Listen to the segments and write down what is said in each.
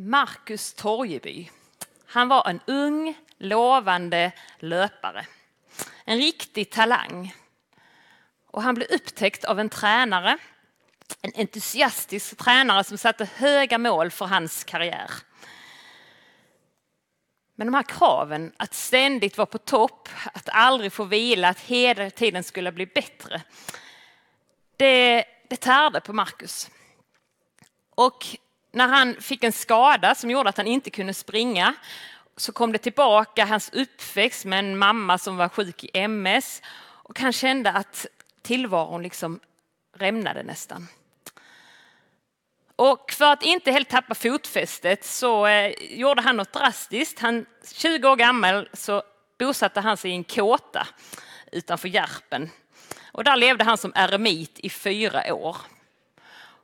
Marcus Torjeby. Han var en ung, lovande löpare. En riktig talang. Och han blev upptäckt av en tränare, en entusiastisk tränare som satte höga mål för hans karriär. Men de här kraven, att ständigt vara på topp, att aldrig få vila, att hela tiden skulle bli bättre. Det, det tärde på Marcus. Och när han fick en skada som gjorde att han inte kunde springa så kom det tillbaka hans uppväxt med en mamma som var sjuk i MS och han kände att tillvaron liksom rämnade nästan. Och för att inte helt tappa fotfästet så eh, gjorde han något drastiskt. Han, 20 år gammal så bosatte han sig i en kåta utanför Järpen. Och där levde han som eremit i fyra år.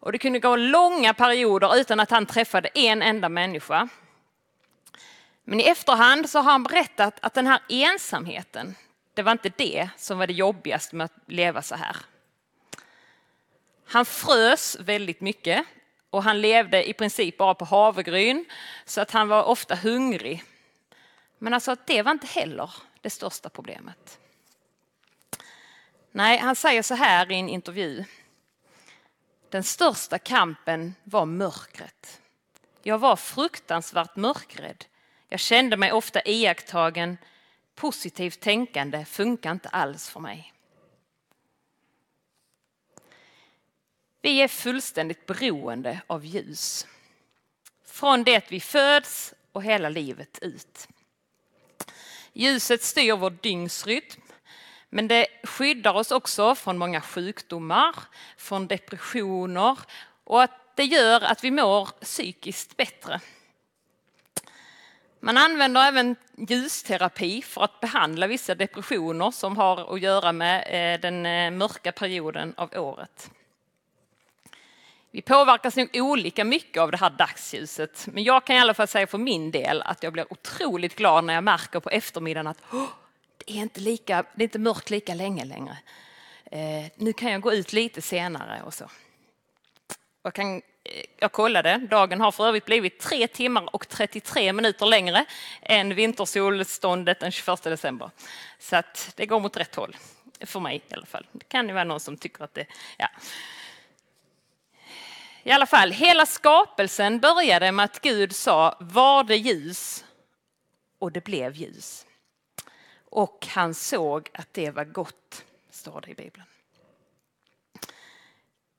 Och det kunde gå långa perioder utan att han träffade en enda människa. Men i efterhand så har han berättat att den här ensamheten, det var inte det som var det jobbigaste med att leva så här. Han frös väldigt mycket och han levde i princip bara på havregryn så att han var ofta hungrig. Men alltså det var inte heller det största problemet. Nej, han säger så här i en intervju. Den största kampen var mörkret. Jag var fruktansvärt mörkrädd. Jag kände mig ofta iakttagen. Positivt tänkande funkar inte alls för mig. Vi är fullständigt beroende av ljus. Från det vi föds och hela livet ut. Ljuset styr vår dygnsrytm, men det skyddar oss också från många sjukdomar, från depressioner och att det gör att vi mår psykiskt bättre. Man använder även ljusterapi för att behandla vissa depressioner som har att göra med eh, den eh, mörka perioden av året. Vi påverkas nog olika mycket av det här dagsljuset, men jag kan i alla fall säga för min del att jag blir otroligt glad när jag märker på eftermiddagen att oh, det, är inte lika, det är inte mörkt lika länge längre. Eh, nu kan jag gå ut lite senare och så. Jag, kan, eh, jag kollade, dagen har för övrigt blivit 3 timmar och 33 minuter längre än vintersolståndet den 21 december. Så att det går mot rätt håll, för mig i alla fall. Det kan ju vara någon som tycker att det... Ja. I alla fall, hela skapelsen började med att Gud sa var det ljus och det blev ljus. Och han såg att det var gott, står det i Bibeln.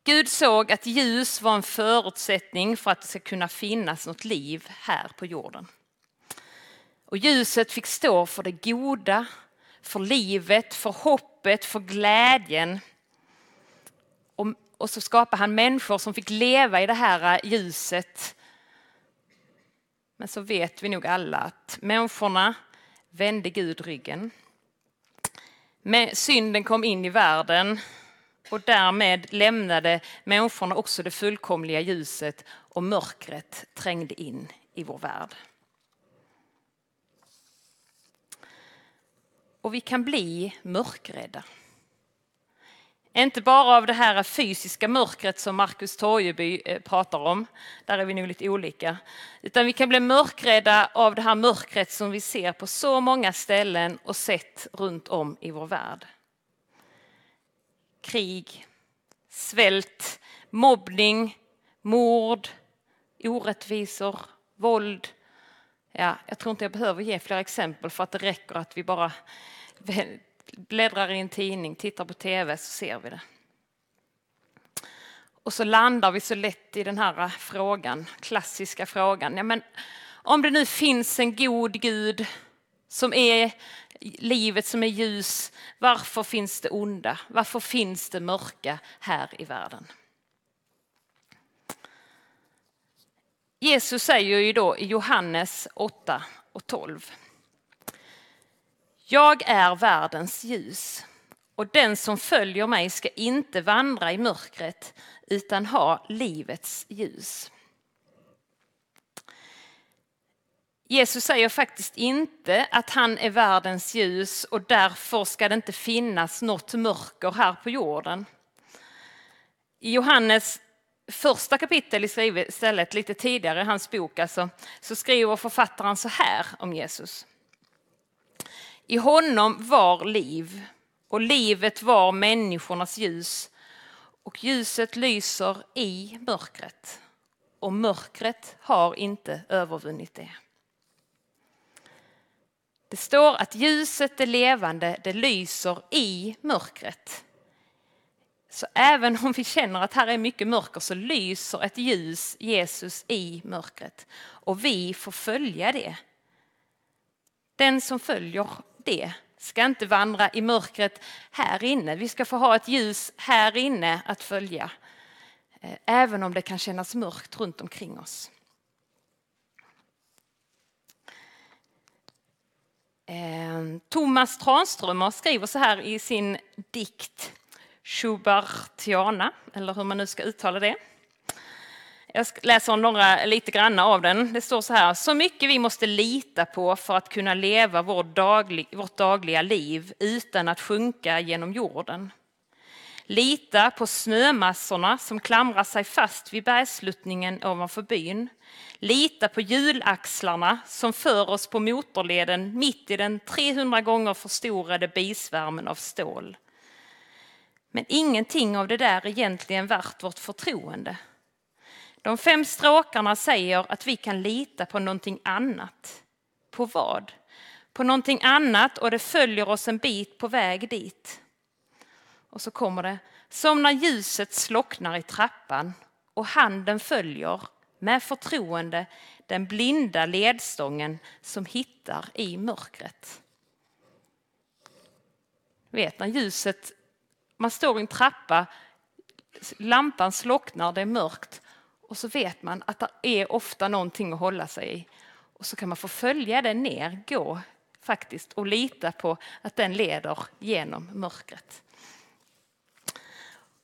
Gud såg att ljus var en förutsättning för att det ska kunna finnas något liv här på jorden. Och ljuset fick stå för det goda, för livet, för hoppet, för glädjen. Och och så skapade han människor som fick leva i det här ljuset. Men så vet vi nog alla att människorna vände Gud ryggen. Men synden kom in i världen och därmed lämnade människorna också det fullkomliga ljuset och mörkret trängde in i vår värld. Och vi kan bli mörkrädda. Inte bara av det här fysiska mörkret som Markus Torjeby eh, pratar om, där är vi nog lite olika, utan vi kan bli mörkrädda av det här mörkret som vi ser på så många ställen och sett runt om i vår värld. Krig, svält, mobbning, mord, orättvisor, våld. Ja, jag tror inte jag behöver ge fler exempel för att det räcker att vi bara bläddrar i en tidning, tittar på tv så ser vi det. Och så landar vi så lätt i den här eh, frågan, klassiska frågan. Ja, men om det nu finns en god Gud som är livet som är ljus, varför finns det onda? Varför finns det mörka här i världen? Jesus säger ju då i Johannes 8 och 12 jag är världens ljus och den som följer mig ska inte vandra i mörkret utan ha livets ljus. Jesus säger faktiskt inte att han är världens ljus och därför ska det inte finnas något mörker här på jorden. I Johannes första kapitel istället, lite tidigare i hans bok, alltså, så skriver författaren så här om Jesus. I honom var liv och livet var människornas ljus och ljuset lyser i mörkret och mörkret har inte övervunnit det. Det står att ljuset är levande, det lyser i mörkret. Så även om vi känner att här är mycket mörker så lyser ett ljus, Jesus, i mörkret. Och vi får följa det. Den som följer det ska inte vandra i mörkret här inne. Vi ska få ha ett ljus här inne att följa. Eh, även om det kan kännas mörkt runt omkring oss. Ehm, Thomas Tranströmer skriver så här i sin dikt Schubertiana, eller hur man nu ska uttala det. Jag läser några lite granna av den. Det står så här. Så mycket vi måste lita på för att kunna leva vår daglig, vårt dagliga liv utan att sjunka genom jorden. Lita på snömassorna som klamrar sig fast vid bergsluttningen ovanför byn. Lita på hjulaxlarna som för oss på motorleden mitt i den 300 gånger förstorade bisvärmen av stål. Men ingenting av det där är egentligen värt vårt förtroende. De fem stråkarna säger att vi kan lita på någonting annat. På vad? På någonting annat och det följer oss en bit på väg dit. Och så kommer det, som när ljuset slocknar i trappan och handen följer med förtroende den blinda ledstången som hittar i mörkret. Vet när ljuset, man står i en trappa, lampan slocknar, det är mörkt och så vet man att det är ofta någonting att hålla sig i. Och så kan man få följa den ner, gå faktiskt och lita på att den leder genom mörkret.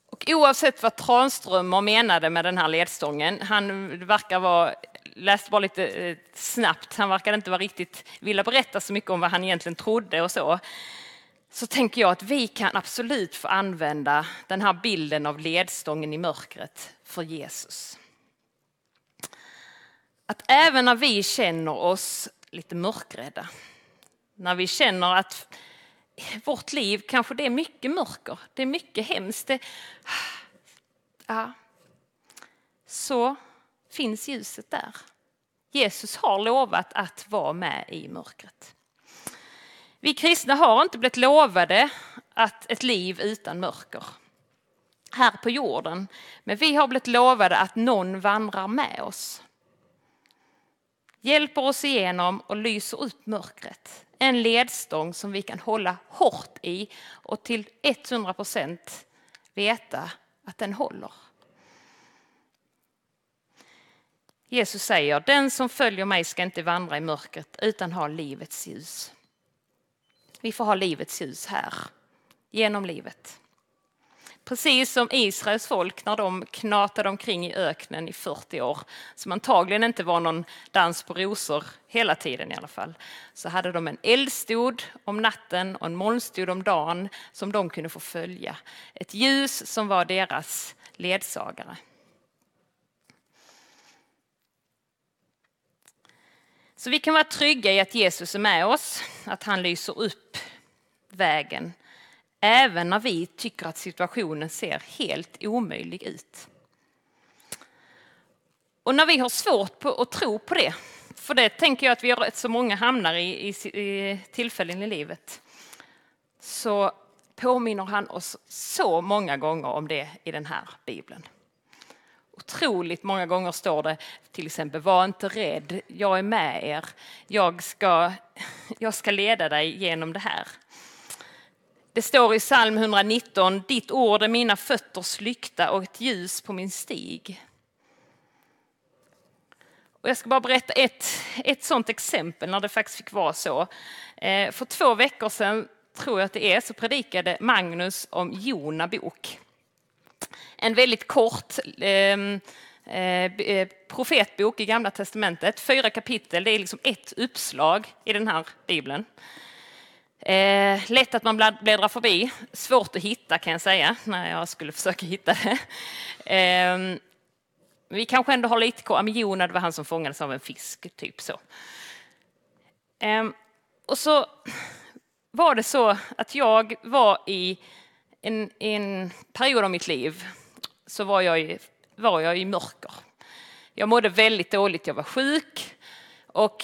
Och oavsett vad Tranströmer menade med den här ledstången, han verkar vara läste bara lite eh, snabbt, han verkade inte vara riktigt vilja berätta så mycket om vad han egentligen trodde och så. Så tänker jag att vi kan absolut få använda den här bilden av ledstången i mörkret för Jesus. Att även när vi känner oss lite mörkrädda, när vi känner att vårt liv kanske det är mycket mörker, det är mycket hemskt. Det, ja, så finns ljuset där. Jesus har lovat att vara med i mörkret. Vi kristna har inte blivit lovade att ett liv utan mörker här på jorden, men vi har blivit lovade att någon vandrar med oss hjälper oss igenom och lyser upp mörkret. En ledstång som vi kan hålla hårt i och till 100 procent veta att den håller. Jesus säger, den som följer mig ska inte vandra i mörkret utan ha livets ljus. Vi får ha livets ljus här, genom livet. Precis som Israels folk när de knatade omkring i öknen i 40 år, som antagligen inte var någon dans på rosor hela tiden i alla fall, så hade de en eldstod om natten och en molnstod om dagen som de kunde få följa. Ett ljus som var deras ledsagare. Så vi kan vara trygga i att Jesus är med oss, att han lyser upp vägen även när vi tycker att situationen ser helt omöjlig ut. Och när vi har svårt på att tro på det, för det tänker jag att vi har rätt så många hamnar i, i, i tillfällen i livet, så påminner han oss så många gånger om det i den här bibeln. Otroligt många gånger står det till exempel, var inte rädd, jag är med er, jag ska, jag ska leda dig genom det här. Det står i psalm 119, ditt ord är mina fötters lykta och ett ljus på min stig. Och jag ska bara berätta ett, ett sådant exempel när det faktiskt fick vara så. Eh, för två veckor sedan, tror jag att det är, så predikade Magnus om Jona bok. En väldigt kort ehm, eh, eh, profetbok i Gamla Testamentet. Fyra kapitel, det är liksom ett uppslag i den här bibeln. Eh, lätt att man bläddrar förbi, svårt att hitta kan jag säga när jag skulle försöka hitta det. Eh, vi kanske ändå har lite koll. Jona, det var han som fångades av en fisk, typ så. Eh, och så var det så att jag var i en, en period av mitt liv så var jag, i, var jag i mörker. Jag mådde väldigt dåligt, jag var sjuk och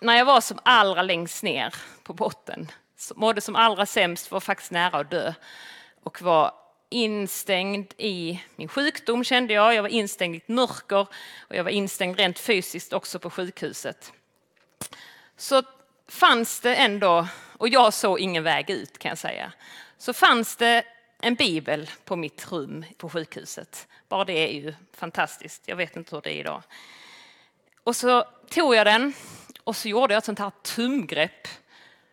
när jag var som allra längst ner på botten mådde som allra sämst, var faktiskt nära att dö och var instängd i min sjukdom kände jag. Jag var instängd i ett mörker och jag var instängd rent fysiskt också på sjukhuset. Så fanns det ändå, och jag såg ingen väg ut kan jag säga, så fanns det en bibel på mitt rum på sjukhuset. Bara det är ju fantastiskt. Jag vet inte hur det är idag. Och så tog jag den och så gjorde jag ett sånt här tumgrepp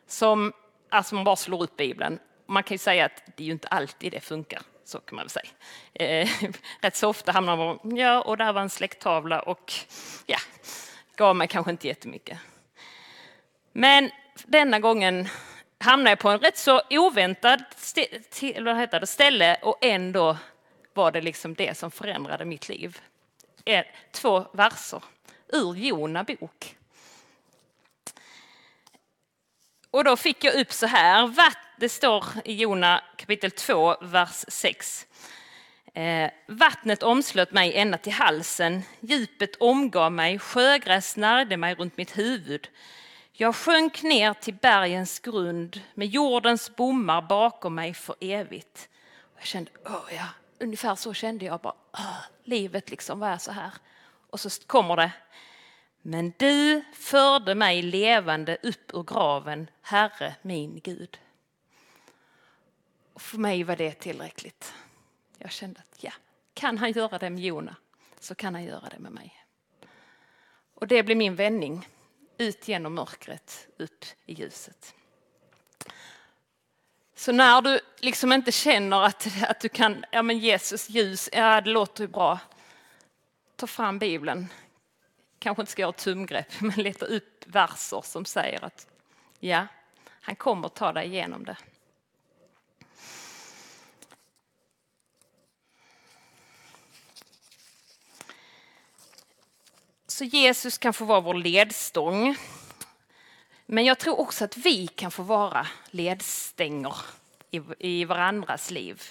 som alltså man bara slår upp Bibeln. Man kan ju säga att det är ju inte alltid det funkar, så kan man väl säga. Eh, rätt så ofta hamnar man ja, och där var en släkttavla och ja, gav mig kanske inte jättemycket. Men denna gången hamnade jag på en rätt så oväntad st vad heter det, ställe och ändå var det liksom det som förändrade mitt liv. Eh, två verser ur Jona bok. Och då fick jag upp så här, det står i Jona kapitel 2, vers 6. Eh, vattnet omslöt mig ända till halsen, djupet omgav mig, sjögräs snärjde mig runt mitt huvud. Jag sjönk ner till bergens grund med jordens bommar bakom mig för evigt. Jag kände, oh ja, ungefär så kände jag bara, oh, livet liksom, vad är så här? Och så kommer det, men du förde mig levande upp ur graven, Herre min Gud. Och för mig var det tillräckligt. Jag kände att ja, kan han göra det med Jona så kan han göra det med mig. Och det blev min vändning, ut genom mörkret, upp i ljuset. Så när du liksom inte känner att, att du kan, ja men Jesus ljus, ja det låter ju bra. Ta fram Bibeln, kanske inte ska göra tumgrepp, men leta upp verser som säger att ja, han kommer ta dig igenom det. Så Jesus kan få vara vår ledstång. Men jag tror också att vi kan få vara ledstänger i, i varandras liv.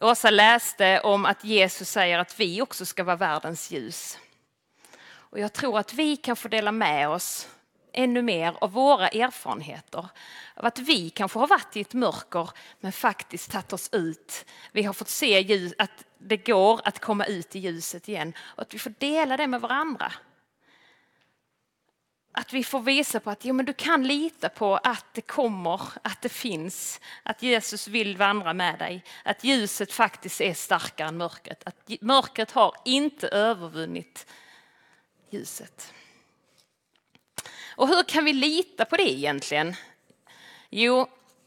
Åsa läste om att Jesus säger att vi också ska vara världens ljus. Och jag tror att vi kan få dela med oss ännu mer av våra erfarenheter. Av att vi kanske har varit i ett mörker men faktiskt tagit oss ut. Vi har fått se ljus, att det går att komma ut i ljuset igen och att vi får dela det med varandra. Att vi får visa på att jo, men du kan lita på att det kommer, att det finns, att Jesus vill vandra med dig. Att ljuset faktiskt är starkare än mörkret. Att mörkret har inte övervunnit ljuset. Och hur kan vi lita på det egentligen? Jo,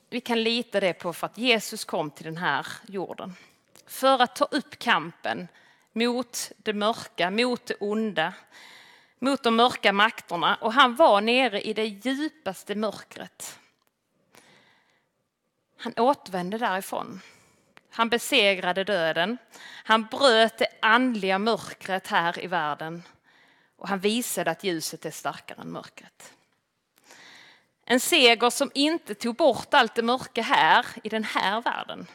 vi kan lita det på för att Jesus kom till den här jorden. För att ta upp kampen mot det mörka, mot det onda, mot de mörka makterna. Och han var nere i det djupaste mörkret. Han återvände därifrån. Han besegrade döden. Han bröt det andliga mörkret här i världen och han visade att ljuset är starkare än mörkret. En seger som inte tog bort allt det mörka här i den här världen.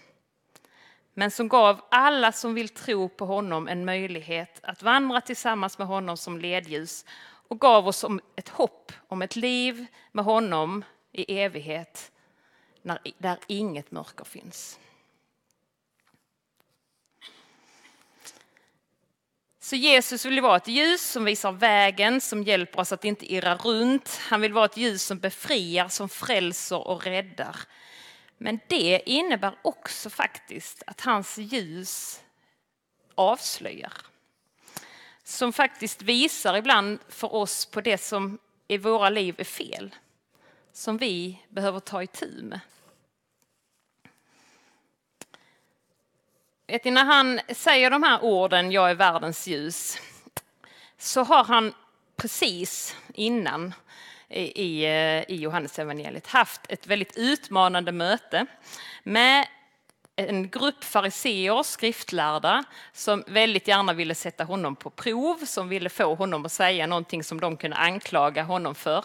Men som gav alla som vill tro på honom en möjlighet att vandra tillsammans med honom som ledljus och gav oss ett hopp om ett liv med honom i evighet där inget mörker finns. Så Jesus vill vara ett ljus som visar vägen, som hjälper oss att inte irra runt. Han vill vara ett ljus som befriar, som frälser och räddar. Men det innebär också faktiskt att hans ljus avslöjar. som faktiskt visar ibland för oss på det som i våra liv är fel. Som vi behöver ta itu med. Vet ni, när han säger de här orden, jag är världens ljus, så har han precis innan i, eh, i, Johannes evangeliet haft ett väldigt utmanande möte med en grupp fariseer, skriftlärda, som väldigt gärna ville sätta honom på prov, som ville få honom att säga någonting som de kunde anklaga honom för.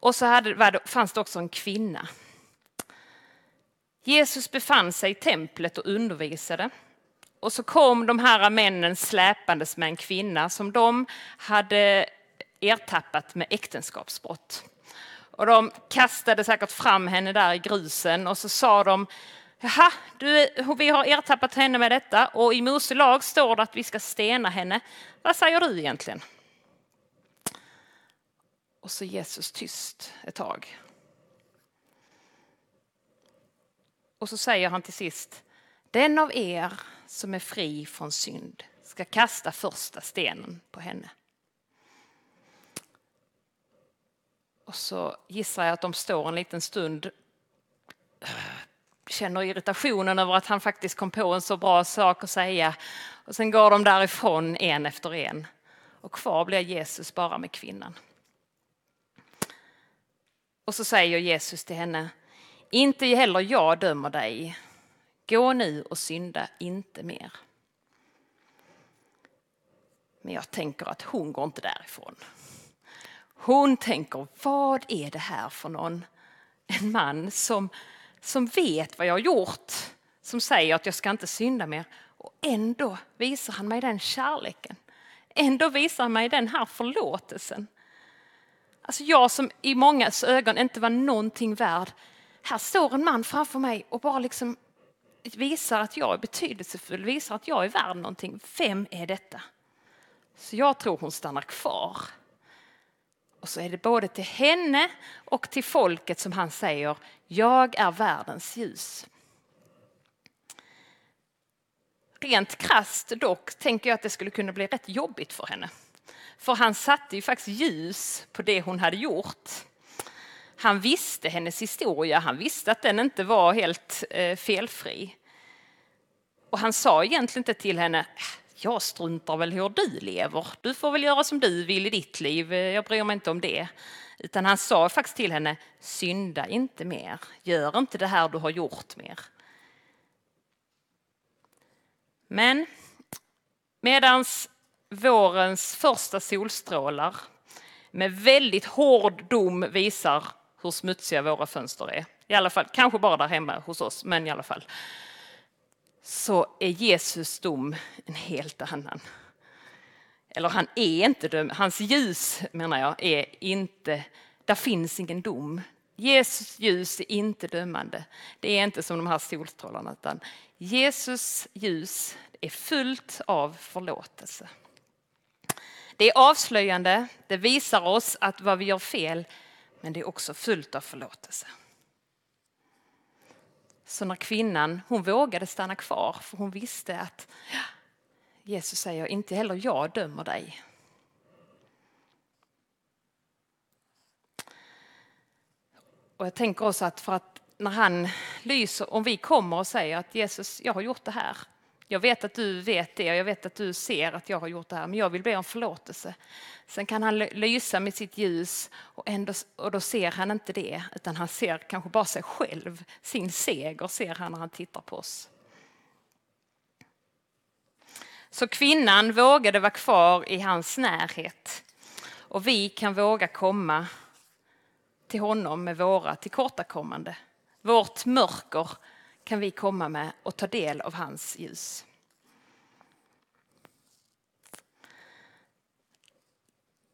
Och så hade, fanns det också en kvinna. Jesus befann sig i templet och undervisade. Och så kom de här männen släpandes med en kvinna som de hade ertappat med äktenskapsbrott. Och de kastade säkert fram henne där i grusen och så sa de Jaha, du, vi har ertappat henne med detta och i Mose lag står det att vi ska stena henne. Vad säger du egentligen? Och så Jesus tyst ett tag. Och så säger han till sist, den av er som är fri från synd ska kasta första stenen på henne. Och så gissar jag att de står en liten stund äh, känner irritationen över att han faktiskt kom på en så bra sak att säga. Och sen går de därifrån en efter en. Och kvar blir Jesus bara med kvinnan. Och så säger Jesus till henne, inte heller jag dömer dig. Gå nu och synda inte mer. Men jag tänker att hon går inte därifrån. Hon tänker, vad är det här för någon? En man som som vet vad jag har gjort, som säger att jag ska inte synda mer. Och ändå visar han mig den kärleken. Ändå visar han mig den här förlåtelsen. Alltså jag som i mångas ögon inte var någonting värd. Här står en man framför mig och bara liksom visar att jag är betydelsefull, visar att jag är värd någonting. Vem är detta? Så jag tror hon stannar kvar. Och så är det både till henne och till folket som han säger, jag är världens ljus. Rent krast dock tänker jag att det skulle kunna bli rätt jobbigt för henne. För han satte ju faktiskt ljus på det hon hade gjort. Han visste hennes historia, han visste att den inte var helt eh, felfri. Och han sa egentligen inte till henne, jag struntar väl hur du lever. Du får väl göra som du vill i ditt liv. Jag bryr mig inte om det. Utan han sa faktiskt till henne, synda inte mer. Gör inte det här du har gjort mer. Men medans vårens första solstrålar med väldigt hård dom visar hur smutsiga våra fönster är. I alla fall, kanske bara där hemma hos oss, men i alla fall så är Jesus dom en helt annan. Eller han är inte dömd, hans ljus menar jag är inte, där finns ingen dom. Jesus ljus är inte dömande. Det är inte som de här solstrålarna utan Jesus ljus är fullt av förlåtelse. Det är avslöjande, det visar oss att vad vi gör fel, men det är också fullt av förlåtelse. Så när kvinnan, hon vågade stanna kvar för hon visste att Jesus säger inte heller jag dömer dig. Och jag tänker också att för att när han lyser, om vi kommer och säger att Jesus, jag har gjort det här. Jag vet att du vet det och jag vet att du ser att jag har gjort det här, men jag vill be om förlåtelse. Sen kan han lysa med sitt ljus och, ändå, och då ser han inte det, utan han ser kanske bara sig själv. Sin seger ser han när han tittar på oss. Så kvinnan vågade vara kvar i hans närhet och vi kan våga komma till honom med våra tillkortakommande. Vårt mörker kan vi komma med och ta del av hans ljus.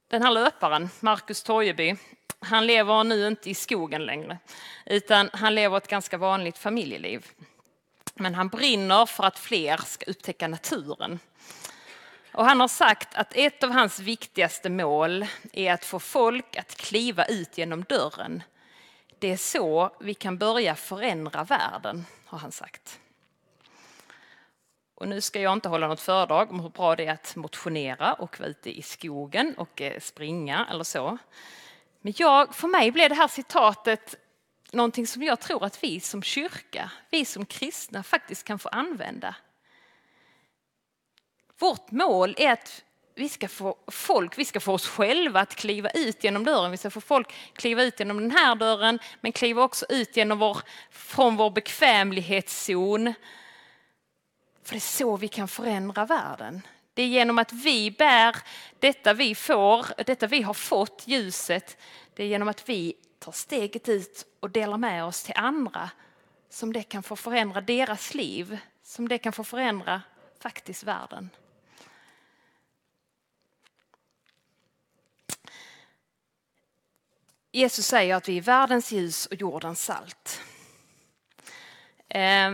Den här löparen, Marcus Torjeby, han lever nu inte i skogen längre, utan han lever ett ganska vanligt familjeliv. Men han brinner för att fler ska upptäcka naturen. Och han har sagt att ett av hans viktigaste mål är att få folk att kliva ut genom dörren. Det är så vi kan börja förändra världen, har han sagt. Och nu ska jag inte hålla något föredrag om hur bra det är att motionera och vara ute i skogen och eh, springa eller så. Men jag, för mig blev det här citatet någonting som jag tror att vi som kyrka, vi som kristna faktiskt kan få använda. Vårt mål är att vi ska få folk, vi ska få oss själva att kliva ut genom dörren. Vi ska få folk kliva ut genom den här dörren, men kliva också ut genom vår, från vår bekvämlighetszon. För det är så vi kan förändra världen. Det är genom att vi bär detta vi får, detta vi har fått, ljuset. Det är genom att vi tar steget ut och delar med oss till andra som det kan få förändra deras liv, som det kan få förändra faktiskt världen. Jesus säger att vi är världens ljus och jordens salt. Eh,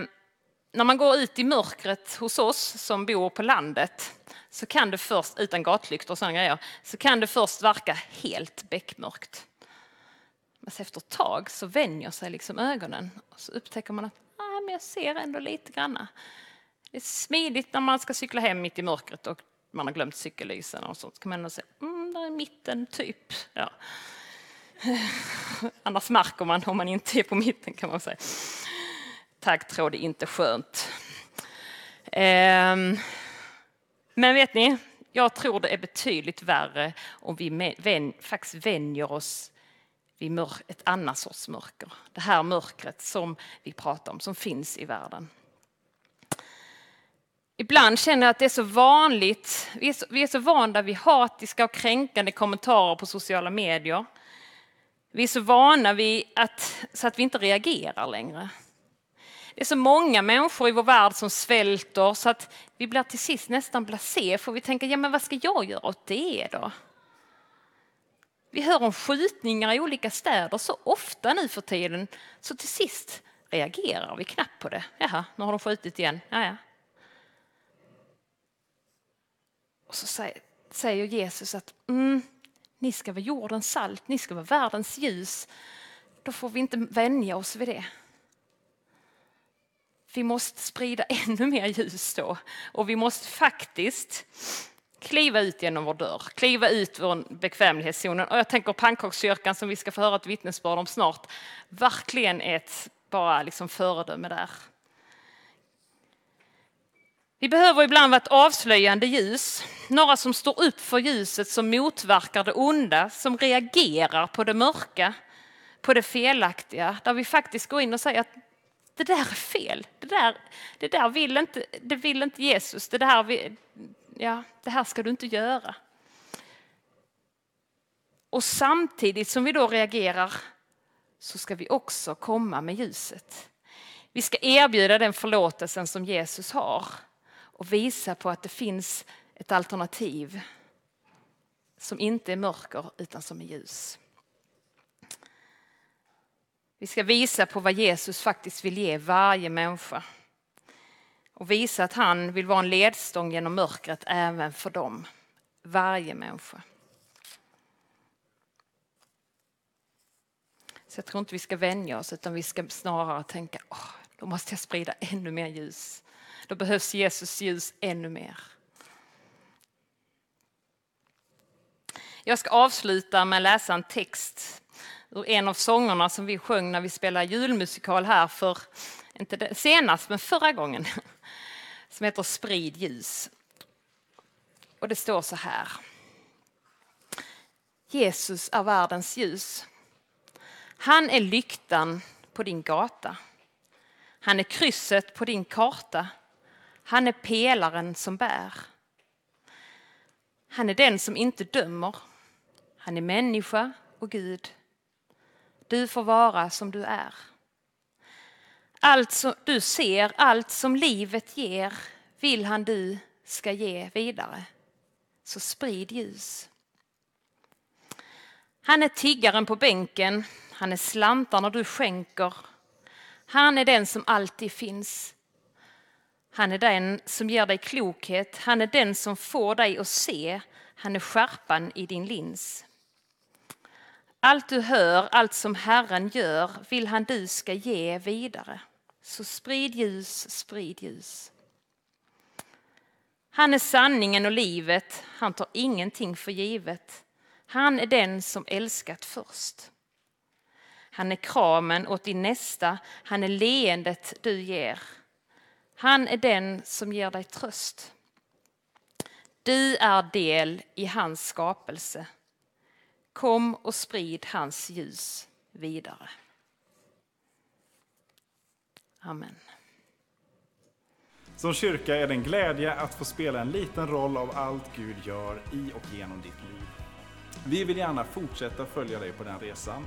när man går ut i mörkret hos oss som bor på landet så kan det först, utan gatlyktor och sådana grejer, så kan det först verka helt beckmörkt. Men efter ett tag så vänjer sig liksom ögonen och så upptäcker man att ah, men jag ser ändå lite granna. Det är smidigt när man ska cykla hem mitt i mörkret och man har glömt cykellysen och sånt. Så kan man ändå se, mm, där är mitten typ. Ja. Annars märker man om man inte är på mitten kan man säga. Taggtråd är inte skönt. Ehm, men vet ni, jag tror det är betydligt värre om vi faktiskt vänjer oss vid ett annat sorts mörker. Det här mörkret som vi pratar om, som finns i världen. Ibland känner jag att det är så vanligt, vi är så, vi är så vana vid hatiska och kränkande kommentarer på sociala medier. Vi är så vana vid att, så att vi inte reagerar längre. Det är så många människor i vår värld som svälter så att vi blir till sist nästan blasé för vi tänker, ja men vad ska jag göra åt det då? Vi hör om skjutningar i olika städer så ofta nu för tiden så till sist reagerar vi knappt på det. Jaha, nu har de skjutit igen. Jaja. Och så säger Jesus att mm, ni ska vara jordens salt, ni ska vara världens ljus. Då får vi inte vänja oss vid det. Vi måste sprida ännu mer ljus då och vi måste faktiskt kliva ut genom vår dörr, kliva ut ur bekvämlighetszonen. Och jag tänker pannkakskyrkan som vi ska få höra ett vittnesbörd om snart, verkligen ett bara liksom föredöme där. Vi behöver ibland vara ett avslöjande ljus, några som står upp för ljuset, som motverkar det onda, som reagerar på det mörka, på det felaktiga, där vi faktiskt går in och säger att det där är fel, det där, det där vill, inte, det vill inte Jesus, det, där, ja, det här ska du inte göra. Och samtidigt som vi då reagerar så ska vi också komma med ljuset. Vi ska erbjuda den förlåtelsen som Jesus har och visa på att det finns ett alternativ som inte är mörker utan som är ljus. Vi ska visa på vad Jesus faktiskt vill ge varje människa och visa att han vill vara en ledstång genom mörkret även för dem, varje människa. Så jag tror inte vi ska vänja oss utan vi ska snarare tänka, åh, då måste jag sprida ännu mer ljus. Då behövs Jesus ljus ännu mer. Jag ska avsluta med att läsa en text ur en av sångerna som vi sjöng när vi spelade julmusikal här för, inte det, senast, men förra gången. Som heter Sprid ljus. Och det står så här. Jesus är världens ljus. Han är lyktan på din gata. Han är krysset på din karta. Han är pelaren som bär. Han är den som inte dömer. Han är människa och Gud. Du får vara som du är. Allt som du ser, allt som livet ger vill han du ska ge vidare. Så sprid ljus. Han är tiggaren på bänken, han är slantarna du skänker. Han är den som alltid finns. Han är den som ger dig klokhet, han är den som får dig att se, han är skärpan i din lins. Allt du hör, allt som Herren gör vill han du ska ge vidare. Så sprid ljus, sprid ljus. Han är sanningen och livet, han tar ingenting för givet. Han är den som älskat först. Han är kramen åt din nästa, han är leendet du ger. Han är den som ger dig tröst. Du är del i hans skapelse. Kom och sprid hans ljus vidare. Amen. Som kyrka är det en glädje att få spela en liten roll av allt Gud gör i och genom ditt liv. Vi vill gärna fortsätta följa dig på den resan.